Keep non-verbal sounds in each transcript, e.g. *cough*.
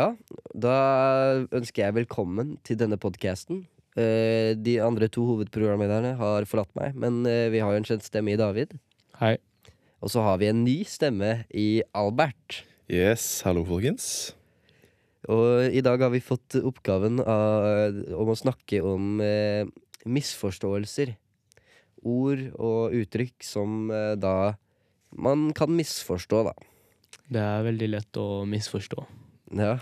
Ja, da ønsker jeg velkommen til denne podkasten. de andre to hovedprogramlederne har forlatt meg, men eh, vi har jo en kjent stemme i David. Hei. Og så har vi en ny stemme i Albert. Yes, hallo folkens. Og i dag har vi fått oppgaven av, om å snakke om eh, misforståelser. Ord og uttrykk som eh, da man kan misforstå, da. Det er veldig lett å misforstå. Ja.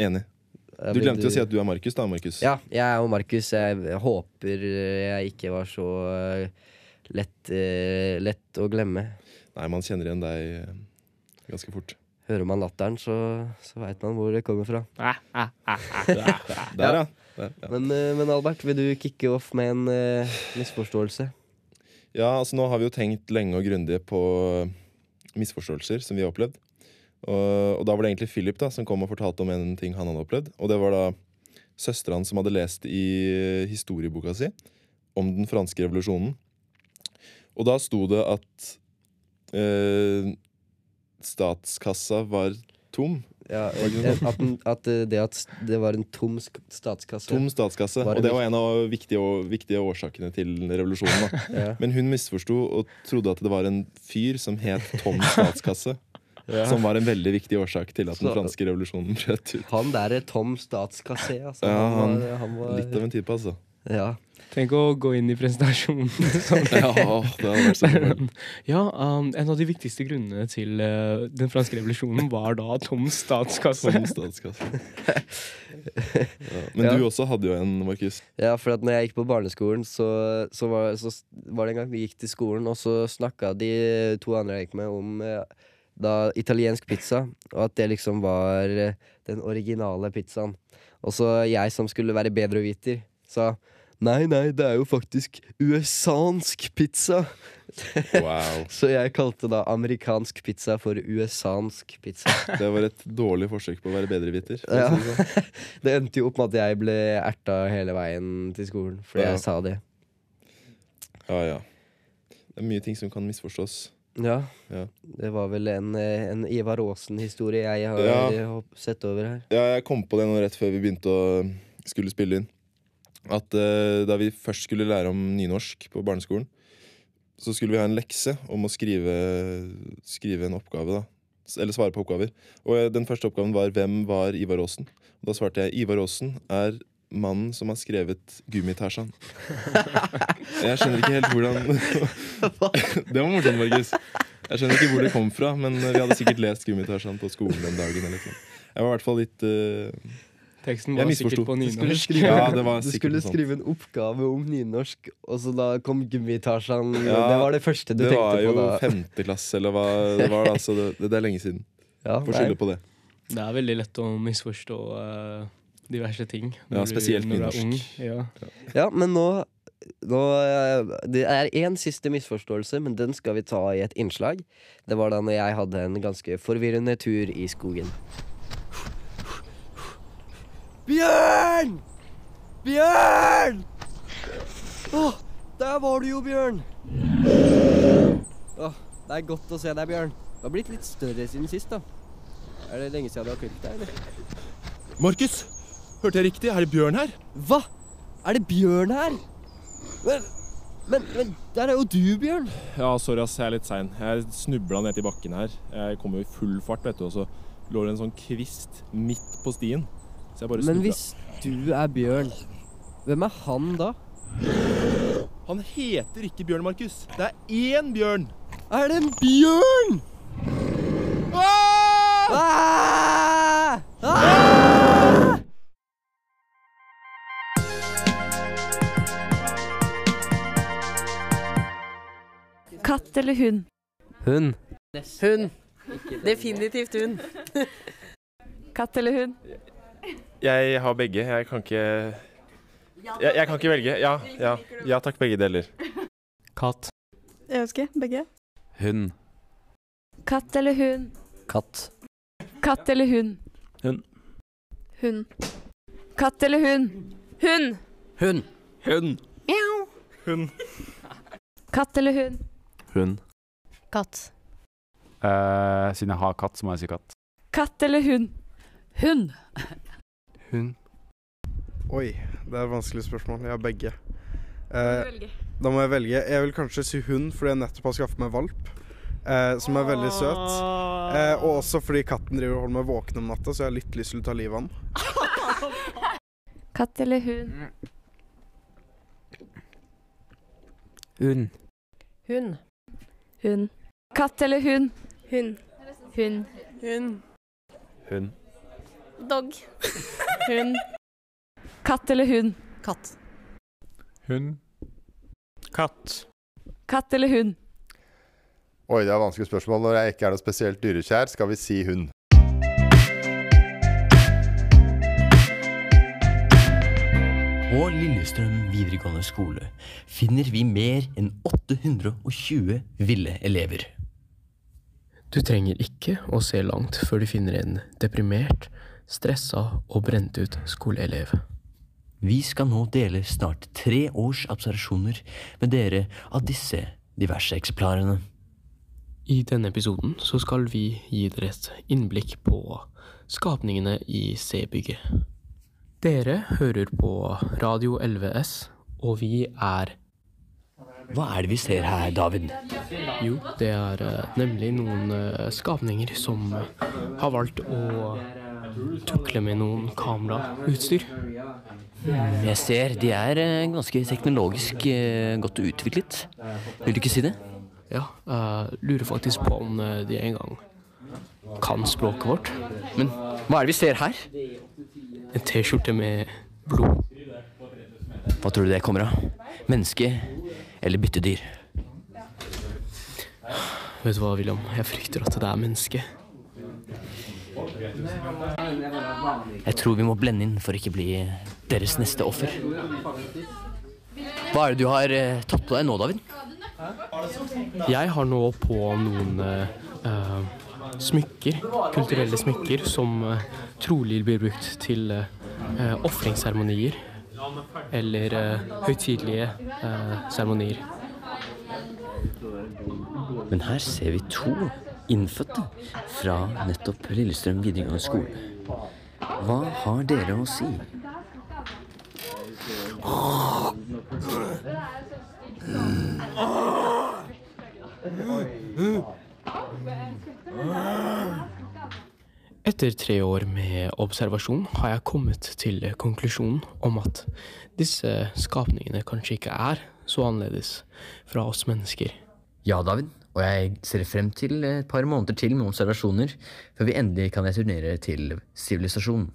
Enig. Du glemte jo å si at du er Markus, da, Markus. Ja, jeg er jo Markus. Jeg håper jeg ikke var så eh, lett, eh, lett å glemme. Nei, man kjenner igjen deg eh, ganske fort. Hører man latteren, så, så veit man hvor det kommer fra. *laughs* Der, ja. Der, ja. Men, men Albert, vil du kicke off med en uh, misforståelse? ja, altså nå har vi jo tenkt lenge og grundig på misforståelser som vi har opplevd. Og, og da var det egentlig Philip da, som kom og fortalte om en ting han hadde opplevd. Og det var da søstera hans som hadde lest i historieboka si om den franske revolusjonen. Og da sto det at eh, statskassa var tom. Ja, det ikke at, at eh, det at det var en tom statskasse. Tom statskasse. Og det var en av viktige, viktige årsakene til revolusjonen. *laughs* Ja. Men hun misforsto og trodde at det var en fyr som het Tom Statskasse. Som var en veldig viktig årsak til at den franske revolusjonen brøt ut. Han der er Tom statskassé, altså. Ja, han, var, han var Litt av en type, altså. Ja. Tenk å gå inn i presentasjonen *laughs* sånn. Ja, det hadde vært så. *laughs* Ja, um, en av de viktigste grunnene til uh, den franske revolusjonen var da tom statskasse. Tom Statskasse. *laughs* Ja. Men Ja. du også hadde jo en, Markus. Ja, for at når jeg gikk på barneskolen, så, så, var, så var det en gang vi gikk til skolen, og så snakka de to andre jeg gikk med, om eh, da italiensk pizza, og at det liksom var eh, den originale pizzaen. Og så jeg som skulle være bedreviter, sa nei, nei, det er jo faktisk USA-nsk pizza. *laughs* Wow. Så jeg kalte da amerikansk pizza for USA-nsk pizza. *laughs* Det var et dårlig forsøk på å være bedreviter. Ja. det sånn. *laughs* Det endte jo opp med at jeg ble erta hele veien til skolen fordi Ja. jeg sa det. ja, ja. Det er mye ting som kan misforstås. Ja. Ja. Det var vel en, en Ivar Aasen-historie jeg har Ja. sett over her. Ja, jeg kom på det nå rett før vi begynte å skulle spille inn. At uh, da vi først skulle lære om nynorsk på barneskolen, så skulle vi ha en lekse om å skrive, skrive en oppgave, da. Eller svare på oppgaver. Og uh, den første oppgaven var 'Hvem var Ivar Aasen?' Og da svarte jeg 'Ivar Aasen er mannen som har skrevet Gummitasjan'. Jeg skjønner ikke helt hvordan *laughs* Det var morsomt, Markus. Jeg skjønner ikke hvor det kom fra, men vi hadde sikkert lest Gummitasjan på skolen den dagen. Eller noe. Jeg var i hvert fall litt uh... Teksten var sikkert på Du skulle nynorsk. skrive, Ja, du skulle skrive en oppgave om nynorsk, og så da kom Gummitasjen. Ja, det var det første du Det var tenkte jo på da. femte klasse, eller hva det var. Altså, det, det er lenge siden. Ja, Får skylde på det. Det er veldig lett å misforstå eh, diverse ting. Ja, spesielt du er nynorsk. ung. Ja. ja, men nå, nå eh, Det er én siste misforståelse, men den skal vi ta i et innslag. Det var da når jeg hadde en ganske forvirrende tur i skogen. Bjørn! Bjørn! Åh, der var du jo, Bjørn. Åh, det er godt å se deg, Bjørn. Du har blitt litt større siden sist, da. Er det lenge siden du har klippet deg, eller? Markus! Hørte jeg riktig? Er det Bjørn her? Hva? Er det Bjørn her? Men, men, men der er jo du, Bjørn. Ja, sorry ass, jeg er litt sein. Jeg snubla ned til bakken her. Jeg kom jo i full fart, vet du, og så lå det en sånn kvist midt på stien. Så jeg bare Men hvis du er Bjørn, hvem er han da? Han heter ikke Bjørn, Markus. Det er én Bjørn! Er det en bjørn? Ah! Katt eller hund? Hun. Hund. Definitivt hund. *laughs* Katt eller hund? Jeg har begge. Jeg kan ikke jeg, jeg kan ikke velge. Ja, ja. Ja takk, begge deler. Katt. Jeg husker. Begge. Hund. Katt eller hund? Katt. Katt eller hund? Hund. Hund. Katt eller hund? Hund! Hun. Hund. Hund. Katt eller hund? Hund. Katt. Eh, siden jeg har katt, så må jeg si katt. Katt eller hund? Hund. Hund. Oi, det er et vanskelig spørsmål. Jeg har begge. Eh, da må jeg velge. Jeg vil kanskje si hund fordi jeg nettopp har skaffet meg valp. Eh, som er veldig søt. Eh, og også fordi katten driver og holder meg våken om natta, så jeg har litt lyst til å ta livet av den. *laughs* Katt eller hund? Hund. Hund. Hund. Katt eller hund? Hun. Hun. Hun. Hun. Dog. Hun. Katt eller hund? Katt. Hund. Katt. Katt eller hund? Oi, det er vanskelig spørsmål. Når jeg ikke er noe spesielt dyrekjær, skal vi si hund. På Lillestrøm videregående skole finner vi mer enn 820 ville elever. Du trenger ikke å se langt før du finner en deprimert, stressa og brent ut skoleelev. Vi skal nå dele snart tre års observasjoner med dere av disse diverse eksemplarene. I denne episoden så skal vi gi dere et innblikk på skapningene i C-bygget. Dere hører på Radio 11S, og vi er Hva er det vi ser her, David? Jo, det er eh, nemlig noen eh, skapninger som har valgt å tukle med noen kamerautstyr. Hmm, Jeg ser de er eh, ganske teknologisk godt utviklet. Vil du ikke si det? Ja, jeg lurer faktisk på om de de engang kan språket vårt. Men hva er det vi ser her? En T-skjorte med blod. Hva tror du det kommer av? Menneske eller byttedyr? Vet du hva, William? Jeg frykter at det er menneske. Jeg tror vi må blende inn for ikke bli deres neste offer. Hva er det du har eh, tatt på deg nå, David? Jeg har nå på noen eh, smykker, kulturelle smykker, som eh, trolig blir brukt til uh, ofringsseremonier. Eller uh, høytidelige eh, seremonier. Men her ser vi to innfødte fra nettopp Lillestrøm videregående skole. Hva har dere å si? Etter tre år med observasjon har jeg kommet til konklusjonen om at disse skapningene kanskje ikke er så annerledes fra oss mennesker. Ja, David, og jeg ser frem til et par måneder til med observasjoner før vi endelig kan returnere til sivilisasjonen.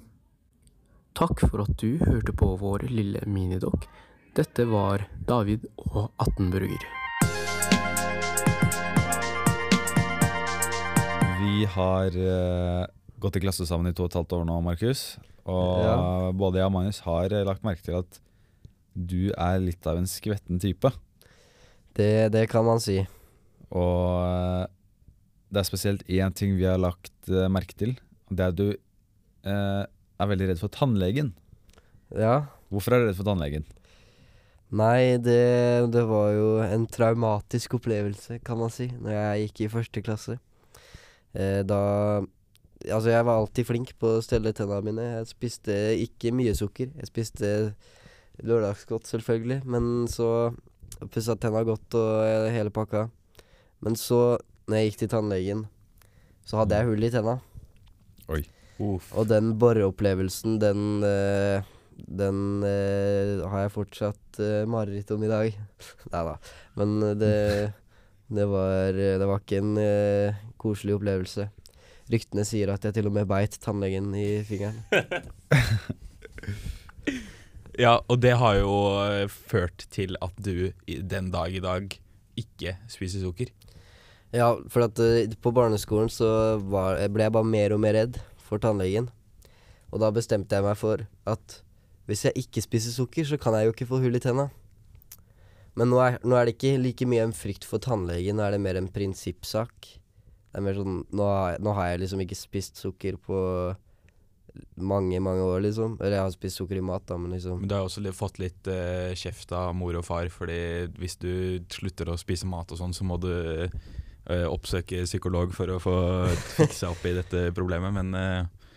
Takk for at du hørte på vår lille minidokk. Dette var David og 18 burger. Vi har eh, gått i klasse sammen i to og et halvt år nå, Markus. Og Ja. både jeg og Magnus har lagt merke til at du er litt av en skvetten type. Det, det kan man si. Og eh, det er spesielt én ting vi har lagt eh, merke til. Det er at du eh, er veldig redd for tannlegen. Ja. Hvorfor er du redd for tannlegen? Nei, det, det var jo en traumatisk opplevelse, kan man si, når jeg gikk i første klasse. Eh, da Altså, jeg var alltid flink på å stelle tennene mine. Jeg spiste ikke mye sukker. Jeg spiste lørdagsgodt, selvfølgelig, men så pussa tenna godt og hele pakka. Men så, når jeg gikk til tannlegen, så hadde jeg hull i tenna. Oi. Og den boreopplevelsen, den eh, Den eh, har jeg fortsatt eh, mareritt om i dag. *laughs* Nei da. Men det, *laughs* det var Det var ikke en koselig opplevelse. Ryktene sier at jeg til og med beit tannlegen i fingeren. *laughs* Ja, og det har jo eh, ført til at du den dag i dag ikke spiser sukker. Ja, for at uh, på barneskolen så var, ble jeg bare mer og mer redd for tannlegen. Og da bestemte jeg meg for at hvis jeg ikke spiser sukker, så kan jeg jo ikke få hull i tenna. Men nå er, nå er det ikke like mye en frykt for tannlegen, nå er det mer en prinsippsak. Det er mer sånn nå har, nå har jeg liksom ikke spist sukker på mange, mange år, liksom. Eller jeg har spist sukker i mat, da, men liksom Men du har også fått litt uh, kjeft av mor og far, fordi hvis du slutter å spise mat og sånn, så må du uh, oppsøke psykolog for å få *laughs* fiksa opp i dette problemet, men uh,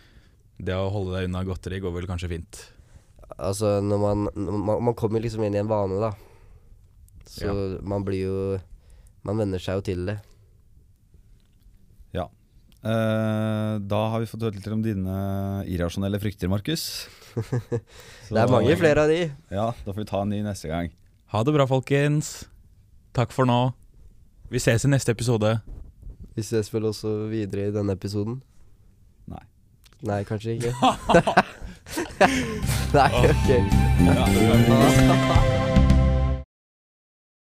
det å holde deg unna godteri går vel kanskje fint. Altså, når man, man Man kommer liksom inn i en vane, da. Så man blir jo Man venner seg jo til det. Eh, da har vi fått hørt litt om dine irrasjonelle frykter, Markus. *laughs* Det er mange flere av de. Ja, da får vi ta en ny neste gang. Ha det bra, folkens. Takk for nå. Vi ses i neste episode. Vi ses vel også videre i denne episoden? Nei. Nei, kanskje ikke. *laughs* *laughs* Nei, ok.